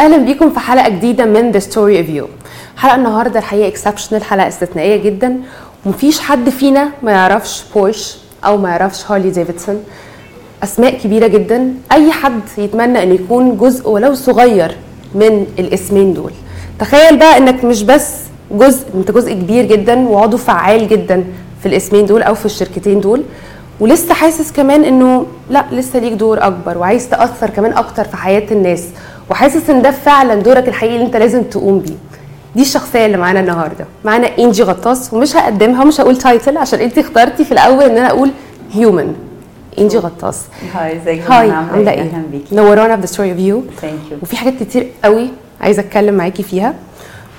أهلا بيكم في حلقة جديدة من The Story of You حلقة النهارده الحقيقة exceptional حلقة استثنائية جدا. ومفيش حد فينا ما يعرفش بورش أو ما يعرفش Harley Davidson. أسماء كبيرة جدا. أي حد يتمنى إن يكون جزء ولو صغير من الاسمين دول. تخيل بقى إنك مش بس جزء أنت جزء كبير جدا وعضو فعال جدا في الاسمين دول أو في الشركتين دول. ولسه حاسس كمان إنه لأ لسه ليك دور أكبر وعايز تأثر كمان أكتر في حياة الناس. وحاسس إن ده فعلا دورك الحقيقي اللي أنت لازم تقوم بيه. دي الشخصية اللي معانا النهارده. معانا إنجي غطاس ومش هقدمها ومش هقول title عشان أنت اخترتي في الأول إن أنا أقول human إنجي غطاس. hi ازيك hi عامله إيه؟ أهلا بيكي. نورانا في The Story of You thank you وفي حاجات كتير قوي عايزه أتكلم معاكي فيها.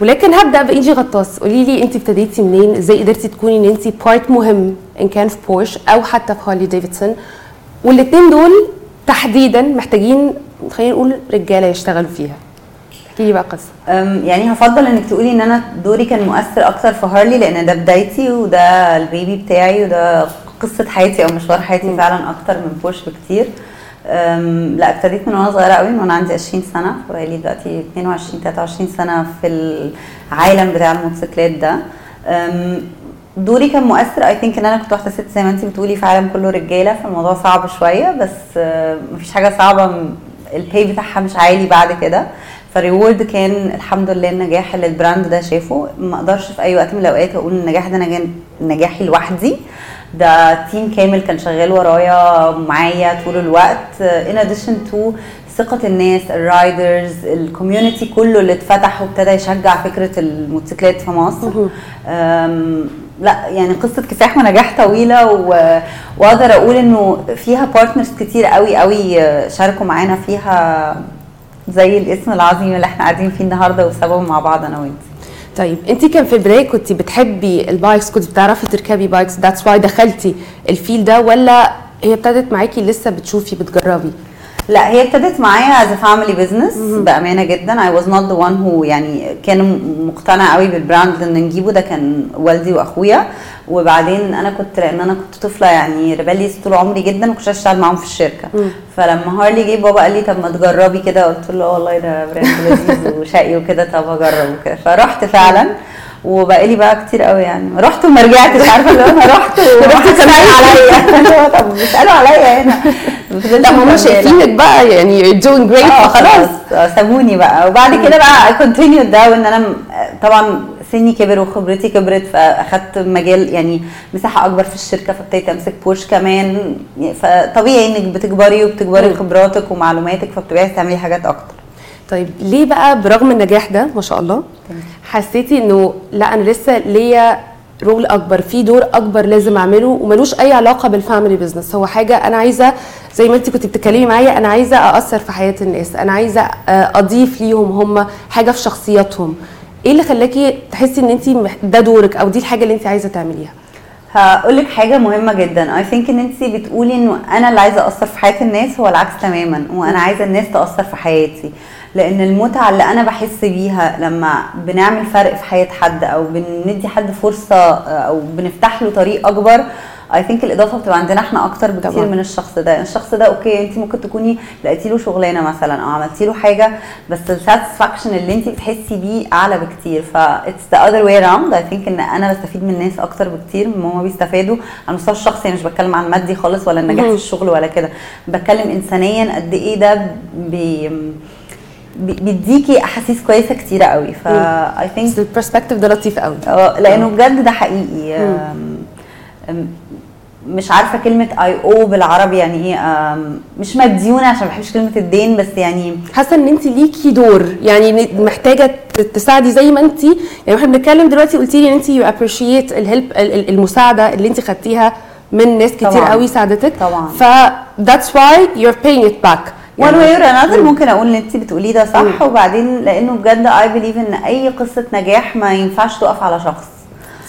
ولكن هبدأ بإنجي غطاس. قولي لي أنت ابتديتي منين؟ إزاي قدرتي تكوني إن أنت part مهم ان كان في بورش أو حتى في Harley Davidson والاثنين دول تحديدا محتاجين خلينا نقول رجالة يشتغلوا فيها. احكي لي بقى قصة. يعني هفضل إنك تقولي إن أنا دوري كان مؤثر أكتر في هارلي لأن ده بدايتي وده البيبي بتاعي وده قصة حياتي أو مشوار حياتي فعلا أكتر من بوش بكتير. لا ابتديت من وأنا صغيرة قوي من وأنا عندي 20 سنة بقالي دلوقتي 22 23 سنة في العالم بتاع الموتوسيكلات ده. دوري كان مؤثر I think إن أنا كنت واحدة ست زي ما انت بتقولي في عالم كله رجالة فالموضوع صعب شوية بس آه، مفيش حاجة صعبة م- ال buy بتاعها مش عالي بعد كده. فال reward كان الحمد لله النجاح اللي ال brand ده شافه. ما أقدرش في أي وقت من الأوقات أقول النجاح ده نجاح نجاحي لوحدي. ده team كامل كان شغال ورايا معايا طول الوقت. in addition to ثقة الناس ال riders ال community كله اللي اتفتح وابتدى يشجع فكرة الموتوسيكلات في مصر. لا يعني قصة كفاح ونجاح طويلة و- وأقدر أقول إنه فيها partners كتير قوي قوي شاركوا معانا فيها زي الاسم العظيم اللي إحنا قاعدين فيه النهارده وسببه مع بعض أنا وأنت. طيب أنت كان في البداية كنت بتحبي ال bikes كنت بتعرفي تركبي bikes that's why دخلتي ال field ده ولا هي ابتدت معاكي لسه بتشوفي بتجربي؟ لا هي ابتدت معايا as family business بأمانة جدا. I was not the one هو يعني كان مقتنع قوي بال brand ان نجيبه ده كان والدي وأخويا. وبعدين أنا كنت لأن أنا كنت طفلة يعني rebellious طول عمري جدا وكنت أشتغل معاهم في الشركة. فلما هارلي جه بابا قال لي طب ما تجربي كده. قلت له "آه والله ده brand لذيذ وشقي وكده طب أجرب. وكده فرحت فعلا. وبقالي بقى كتير قوي يعني. رحت وما رجعتش عارفة اللي أنا رحت ورحت سالوا عليا. طب بيسألوا عليا هنا. لا هم. شايفينك بقى يعني you're doing great آه فخلاص. خلاص آه، سابوني بقى. وبعد كده بقى continue ده وإن أنا طبعا سني كبر وخبرتي كبرت فأخدت مجال يعني مساحة أكبر في الشركة فابتديت أمسك بوش كمان. فطبيعي إنك بتكبري وبتكبري خبراتك ومعلوماتك فبتبقي تعملي حاجات أكتر. طيب ليه بقى برغم النجاح ده ما شاء الله حسيتي إنه لا أنا لسه ليا role أكبر في دور أكبر لازم أعمله وملوش أي علاقة بال family business هو حاجة أنا عايزة زي ما أنت كنت بتتكلمي معايا أنا عايزة أأثر في حياة الناس أنا عايزة آه، أضيف ليهم هم حاجة في شخصياتهم. إيه اللي خلاكي تحسي إن أنت ده دورك أو دي الحاجة اللي أنت عايزة تعمليها؟ هقول لك حاجة مهمة جدا. اي ثينك إن أنت بتقولي إنه أنا اللي عايزة اثر في حياة الناس هو العكس تماما وأنا عايزة الناس تأثر في حياتي. لأن المتعة اللي أنا بحس بيها لما بنعمل فرق في حياة حد أو بندي حد فرصة أو بنفتح له طريق أكبر I think الإضافة بتبقى عندنا إحنا أكتر بكتير طبعاً. من الشخص ده. الشخص ده okay انت ممكن تكوني لقيتي له شغلانة مثلا أو عملتي له حاجة بس ال satisfaction اللي انت بتحسي بيه أعلى بكتير. ف it's the other way around I think إن أنا بستفيد من الناس أكتر بكتير. ما هم بيستفادوا. على المستوى الشخصي مش بتكلم عن مادي خالص ولا النجاح في. الشغل ولا كده. بتكلم انسانيا قد إيه ده بي- بيديكي أحاسيس كويسة كتيرة قوي. ف I think ال perspective ده لطيف قوي. آه لأنه بجد ده حقيقي. مش عارفة كلمة I owe بالعربي يعني إيه مش مديونة عشان ما بحبش كلمة الدين بس يعني حاسة إن انت ليكي دور. يعني محتاجة تساعدي زي ما انت يعني إحنا بنتكلم دلوقتي قلتي لي إن انت you appreciate ال help المساعدة اللي انت خدتيها من ناس كتير طبعاً. قوي ساعدتك. طبعاً. ف that's why you're paying it back. one way or another ممكن أقول اللي انت بتقوليه ده صح وبعدين لأنه بجد I believe إن أي قصة نجاح ما ينفعش تقف على شخص.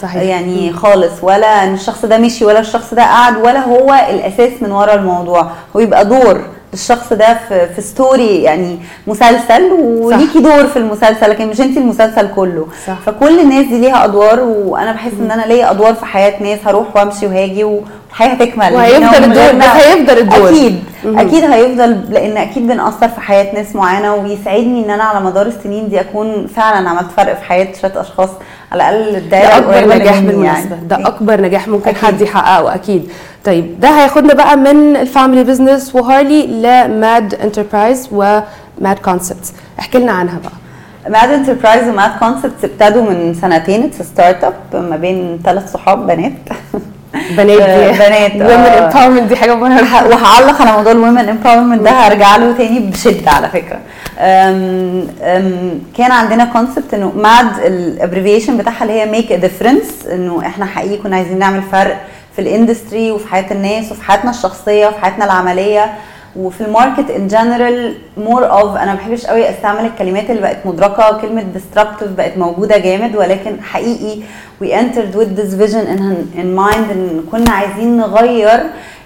صحيح. يعني خالص ولا إن الشخص ده مشي ولا الشخص ده قعد ولا هو الأساس من ورا الموضوع. هو يبقى دور للشخص ده في, في ستوري يعني مسلسل وليكي دور في المسلسل لكن مش انت المسلسل كله. صح. فكل الناس دي ليها أدوار وأنا بحس إن أنا ليا أدوار في حياة ناس هروح وأمشي وهاجي الحياة هتكمل وهيفضل الدور. بس هيفضل الدور. أكيد. أكيد هيفضل لأن أكيد بنأثر في حياة ناس معينة ويسعدني إن أنا على مدار السنين دي أكون فعلا عملت فرق في حياة شوية أشخاص. على الأقل ده أكبر نجاح مني بالمناسبة. يعني. ده أكبر نجاح ممكن أكيد. حد يحققه أكيد. طيب ده هياخدنا بقى من ال family business وهارلي ل MAD Enterprise و MAD Concepts. احكي لنا عنها بقى. MAD Enterprise و MAD Concepts ابتدوا من سنتين. it's startup ما بين ثلاث صحاب بنات. بنات دي. بنات، ومن آه. empowerment دي حاجة مهمة. وهعلق على موضوع ال women empowerment ده هرجع له تاني بشدة على فكرة. أم أم كان عندنا concept إنه MAD ال abbreviation بتاعها اللي هي make a difference إنه إحنا حقيقي كنا عايزين نعمل فرق في ال industry وفي حياة الناس وفي حياتنا الشخصية وفي حياتنا العملية. وفي ال market in general more of أنا ما بحبش قوي أستعمل الكلمات اللي بقت مدركة كلمة disruptive بقت موجودة جامد ولكن حقيقي we entered with this vision in, in mind إن كنا عايزين نغير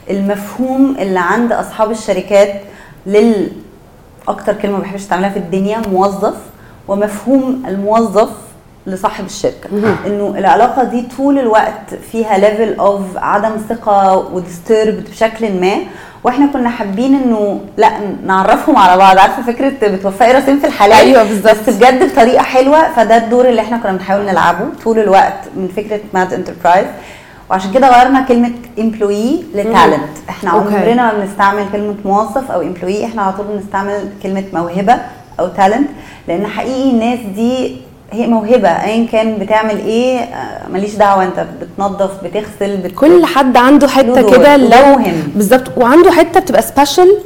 المفهوم اللي عند أصحاب الشركات لل أكتر كلمة ما بحبش أستعملها في الدنيا موظف ومفهوم الموظف لصاحب الشركة. إنه العلاقة دي طول الوقت فيها level of عدم ثقة و disturbed بشكل ما وإحنا كنا حابين إنه لأ نعرفهم على بعض. عارفة فكرة بتوفقي راسين في الحلال؟ أيوة بالظبط. بس بجد بطريقة حلوة. فده الدور اللي إحنا كنا بنحاول نلعبه طول الوقت من فكرة MAD Enterprise وعشان كده غيرنا كلمة employee ل talent إحنا. عمرنا ما بنستعمل كلمة موظف أو employee إحنا على طول بنستعمل كلمة موهبة أو talent لأن حقيقي الناس دي هي موهبة ايا كان بتعمل إيه آه، ماليش دعوة أنت بتنظف بتغسل بت... كل حد عنده حتة كده لو مهم. بالظبط وعنده حتة بتبقى special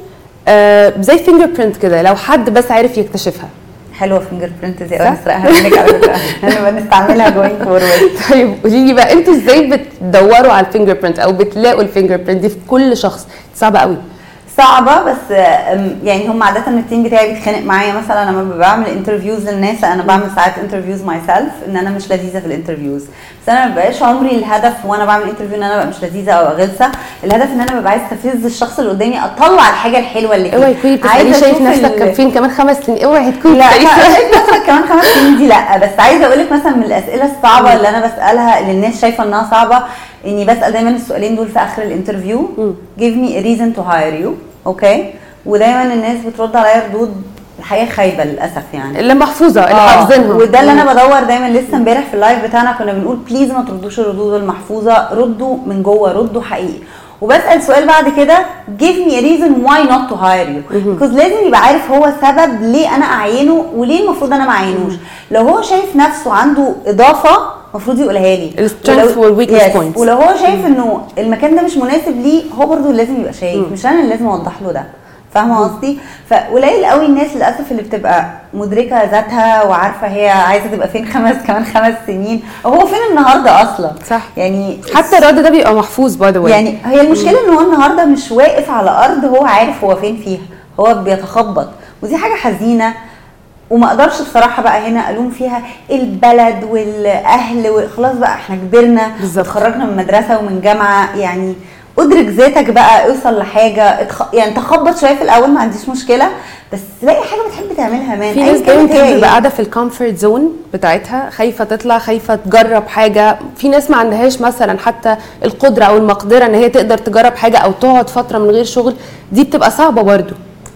آه زي fingerprint كده لو حد بس عارف يكتشفها. حلوة fingerprint صح؟ قوي نسرقها منك على فكرة. هنبقى نستعملها going forward طيب قولي لي بقى أنتوا إزاي بتدوروا على ال fingerprint أو بتلاقوا ال fingerprint دي في كل شخص؟ صعبة قوي. صعبة بس يعني هم عادة ال team بتاعي بيتخانق معايا مثلا لما بعمل interviews للناس أنا بعمل ساعات interviews myself إن أنا مش لذيذة في ال interviews بس أنا ما بقاش عمري الهدف وأنا بعمل interview إن أنا ابقى مش لذيذة أو غلسه الهدف إن أنا ببقى عايز أستفز الشخص اللي قدامي أطلع الحاجة الحلوة اللي فيه. اوعي تكوني عايزة شايف نفسك كان فين كمان خمس سنين؟ اوعي تكوني لا نفسك كمان خمس سنين دي لأ. بس عايزة أقول لك مثلا من الأسئلة الصعبة اللي أنا بسألها اللي الناس شايفة إنها صعبة إني بسأل دايما السؤالين دول في آخر ال interview give me a reason to hire you. okay؟ ودايما الناس بترد عليا ردود الحقيقة خايبة للأسف يعني. اللي محفوظة اللي آه، حافظينها. وده اللي أنا بدور دايما. لسه امبارح في ال live بتاعنا كنا بنقول please ما تردوش الردود المحفوظة ردوا من جوه ردوا حقيقي. وبسأل سؤال بعد كده give me a reason why not to hire you. because لازم يبقى عارف هو سبب ليه أنا أعينه وليه المفروض أنا ما أعينوش. لو هو شايف نفسه عنده إضافة المفروض يقولها لي. Strength ولو- وال weakness Yes. points. ولو هو شايف إنه المكان ده مش مناسب ليه هو برضه لازم يبقى شايف. مش أنا اللي لازم أوضح له ده. فاهمة قصدي؟ فقليل قوي الناس للأسف اللي بتبقى مدركة ذاتها وعارفة هي عايزة تبقى فين خمس كمان خمس سنين. هو فين النهارده أصلا؟ صح. يعني حتى الرد ده بيبقى محفوظ باي ذا يعني هي المشكلة ان هو النهارده مش واقف على أرض هو عارف هو فين فيها. هو بيتخبط. ودي حاجة حزينة. وما أقدرش بصراحة بقى هنا الوم فيها البلد والاهل وخلاص بقى إحنا كبرنا بالظبط. اتخرجنا من مدرسة ومن جامعة يعني ادرك ذاتك بقى اوصل لحاجة اتخ... يعني تخبط شوية في الأول ما عنديش مشكلة بس تلاقي حاجة بتحب تعملها مان في ناس دايما بتبقى. قاعدة في ال comfort zone بتاعتها خايفة تطلع خايفة تجرب حاجة في ناس ما عندهاش مثلا حتى القدرة أو المقدرة إن هي تقدر تجرب حاجة أو تقعد فترة من غير شغل دي بتبقى صعبة برضو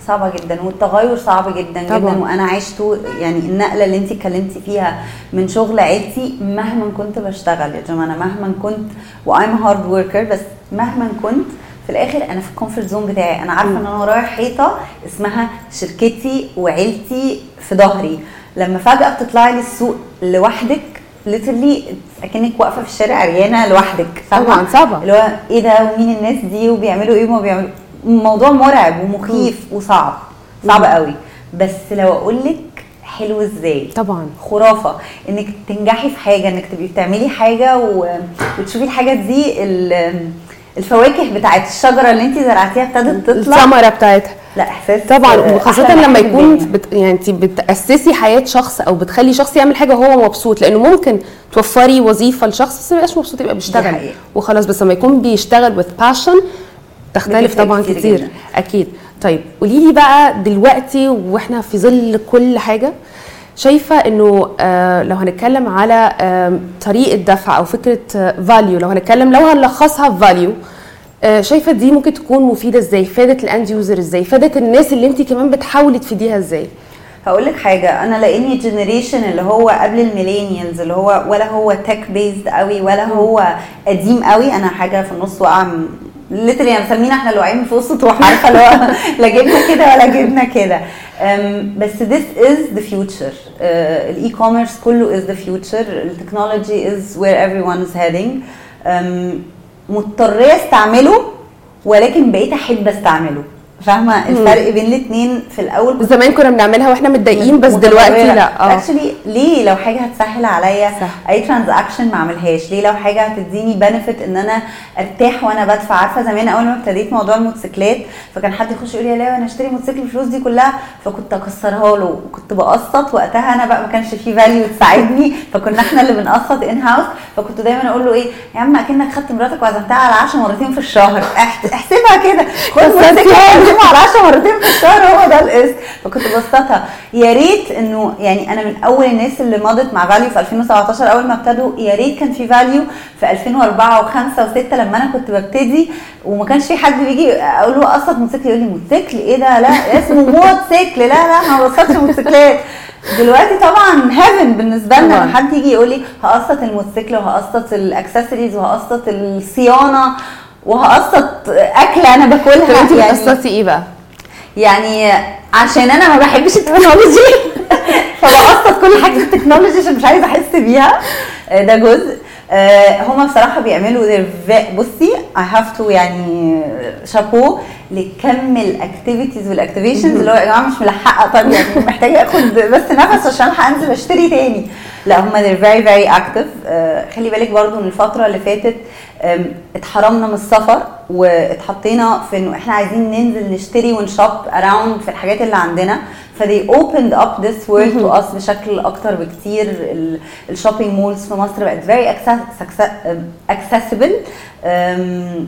صعبة جدا والتغير صعب جدا طبعاً. جدا وأنا عشته يعني النقلة اللي انت اتكلمتي فيها من شغل عيلتي مهما كنت بشتغل يا جماعة أنا مهما كنت و I'm hard worker بس مهما كنت في الآخر أنا في ال comfort zone بتاعي أنا عارفة إن أنا ورايا حيطة اسمها شركتي وعيلتي في ظهري لما فجأة بتطلعي للسوق لوحدك literally أكنك واقفة في الشارع عريانة لوحدك؟ طبعاً، صعبة. اللي هو إيه ده ومين الناس دي وبيعملوا إيه وما بيعملوا موضوع مرعب ومخيف وصعب صعب قوي. بس لو أقول لك حلو إزاي؟ طبعا. خرافة. إنك تنجحي في حاجة إنك تبقي بتعملي حاجة و... وتشوفي الحاجة دي ال- الفواكه بتاعت الشجرة اللي انت زرعتيها ابتدت تطلع. الثمرة بتاعتها. لا إحساس طبعا. آه، أحلى لما يكون. بت يعني انت بتأسسي حياة شخص أو بتخلي شخص يعمل حاجة وهو مبسوط لأنه ممكن توفري وظيفة لشخص بس ما يبقاش مبسوط يبقى بيشتغل. وخلاص بس لما يكون بيشتغل with passion تختلف طبعا كتير كتير. جداً. أكيد. طيب قولي لي بقى دلوقتي وإحنا في ظل كل حاجة شايفة إنه آه لو هنتكلم على آه طريقة دفع أو فكرة فاليو لو هنتكلم لو هنلخصها فاليو آه، شايفة دي ممكن تكون مفيدة إزاي؟ فادت ال end user إزاي؟ فادت الناس اللي انت كمان بتحاولي تفيديها إزاي؟ هقول لك حاجة. أنا لأني generation اللي هو قبل ال millennials اللي هو ولا هو tech based قوي ولا هو قديم قوي أنا حاجة في النص واقعة literally يعني مسمينا إحنا اللي واقعين في وسط عارفه اللي هو لا جبنا كده ولا جبنا كده. بس this is the future. ال e-commerce كله is the future. ال technology is where everyone is heading. مضطرية استعمله ولكن بقيت أحب استعمله. فاهمة؟ الفرق بين الاثنين في الأول زمان كنا بنعملها وإحنا متضايقين بس دلوقتي لا. آه. Actually ليه لو حاجة هتسهل عليا. أي transaction ما أعملهاش. ليه لو حاجة هتديني benefit إن أنا أرتاح وأنا بدفع؟ عارفة زمان أول ما ابتديت موضوع الموتوسيكلات فكان حد يخش يقول لي لا أنا اشتري موتوسيكل بالفلوس دي كلها. فكنت أكسرها له. وكنت بقسط. وقتها أنا بقى ما كانش في فاليو تساعدني. فكنا إحنا اللي بنقسط in-house فكنت دايما أقول له إيه يا عم أكنك خدت مراتك وعزمتها على العشاء مرتين في الشهر. أحسبها كده. خد موتوسيكل وعزمها على العشاء مرتين في الشهر هو ده القسط. فكنت بسطها يا ريت إنه يعني أنا من أول الناس اللي مضت مع فاليو في 2017 أول ما ابتدوا يا ريت كان في فاليو في 2004 و5 و6 لما أنا كنت ببتدي وما كانش في حد بيجي أقول له قسط موتوسيكل يقول لي موتوسيكل؟ إيه ده؟ لا اسمه موتوسيكل. لا لا ما بقسطش موتوسيكلات. دلوقتي طبعا heaven بالنسبة لنا. لما حد يجي يقول لي هقسط الموتوسيكل وهقسط الاكسسوارز وهقسط الصيانة وهقسط أكلة أنا طب باكلها انت يعني بتقسطي إيه بقى؟ يعني عشان أنا ما بحبش ال technology. فبقسط كل حاجة ال technology عشان مش عايزة أحس بيها. ده جزء. هما بصراحة بيعملوا بصي I have to يعني شابو لكم ال activities وال activations اللي هو يا جماعة مش ملحقة طب يعني محتاجة آخد بس نفس عشان أنزل أشتري تاني. لا هما they're very active. آه، خلي بالك برضو إن الفترة اللي فاتت اتحرمنا من السفر واتحطينا في إنه إحنا عايزين ننزل نشتري ونشوب اراوند في الحاجات اللي عندنا. فدي opened up this world to us بشكل أكتر بكتير. ال shopping malls في مصر بقت very access- accessible. أم،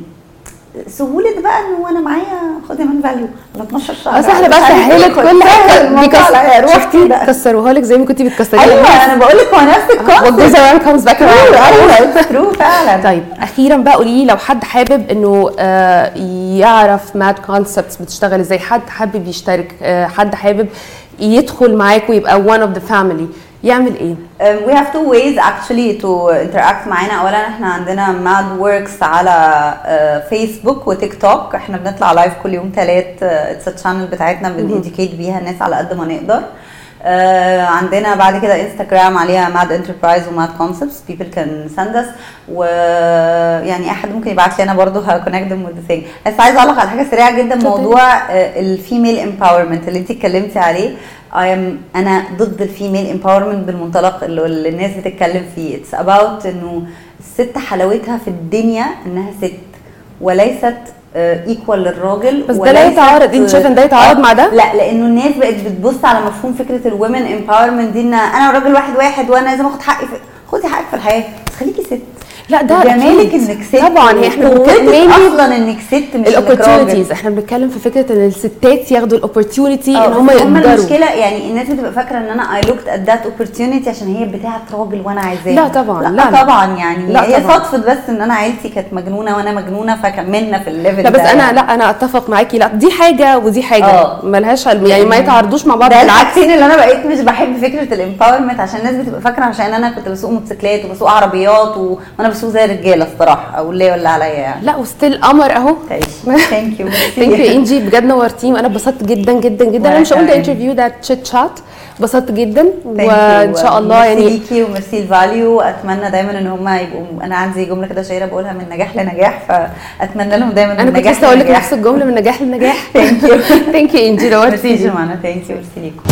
سهولة بقى إنه أنا معايا فاليو على 12 شهر. اصل إحنا بقى سهلت كل حاجة. بيكسر روح شفتي؟ كده. كسروها لك زي ما كنتي بتكسريها أيوه. أنا بقول لك هو نفس ال concept. around comes back around أيوه true فعلا. طيب أخيرا بقى قولي لي لو حد حابب إنه آه، يعرف ماد كونسبتس بتشتغل إزاي حد حابب يشترك آه، حد حابب يدخل معاك ويبقى one of the family. يعمل إيه؟ Um, we have two ways actually to interact معانا. اولا إحنا عندنا ماد وركس على فيسبوك وتيك توك إحنا بنطلع لايف كل يوم ثلاث اتس الشانل بتاعتنا بنديكيت بيها الناس على قد ما نقدر. آه عندنا بعد كده انستغرام عليها ماد انتربرايز وماد كونسبتس بيبل كان سند اس ويعني أحد ممكن يبعت لي أنا برضه ه connect them with thing بس عايزة اعلق على حاجة سريعة جدا. موضوع ال female empowerment اللي انت اتكلمتي عليه. I am أنا ضد ال female empowerment بالمنطلق اللي اللي الناس بتتكلم فيه. It's about إنه الست حلاوتها في الدنيا إنها ست وليست equal للراجل بس ده لا يتعارض. انت شايفه إن ده يتعارض آه، مع ده؟ لا لأنه الناس بقت بتبص على مفهوم فكرة ال women empowerment دي إن أنا وراجل واحد واحد وأنا لازم آخد حقي خدي حقك في الحياة. بس خليكي ست. لا ده جمالك. إنك ست طبعا هي إحنا بنتكلم أصلا إنك ست مش ال opportunities إحنا بنتكلم في فكرة إن الستات ياخدوا ال opportunity إن هم بس هم يقدروا المشكلة يعني الناس بتبقى فاكرة إن أنا I looked at that opportunity عشان هي بتاعت راجل وأنا عايزاها لا طبعا، لا, لا، لا. طبعا يعني لا هي. صدفة بس إن أنا عيلتي كانت مجنونة وأنا مجنونة فكملنا في ال level لا بس ده أنا يعني. لا أنا أتفق معاكي لا دي حاجة ودي حاجة آه. ملهاش علم يعني ما يتعارضوش مع بعض بالعكس اللي أنا بقيت مش بحب فكرة ال empowerment عشان الناس بتبقى فاكرة عشان أنا كنت بسوق موتوسيكلات وبسوق عربيات. وأنا بسوق زي الرجالة الصراحة أو اللي ولا عليا يعني؟ لا و still قمر أهو. thank you thank you إنجي بجد نورتيني. وأنا اتبسطت جدا جدا جدا. أنا مش هقول ده. interview ده chat chat اتبسطت جدا. وإن شاء الله ميرسي يعني ليكي و merci ل valU اتمنى دايما إن هم يبقوا أنا عندي جملة كده شهيرة بقولها من نجاح لنجاح. فأتمنى لهم دايما أنا كنت لسه أقول لك. نفس الجملة من نجاح لنجاح. Thank you. thank you إنجي ميرسي نورتيني جمانه thank you merci ليكم.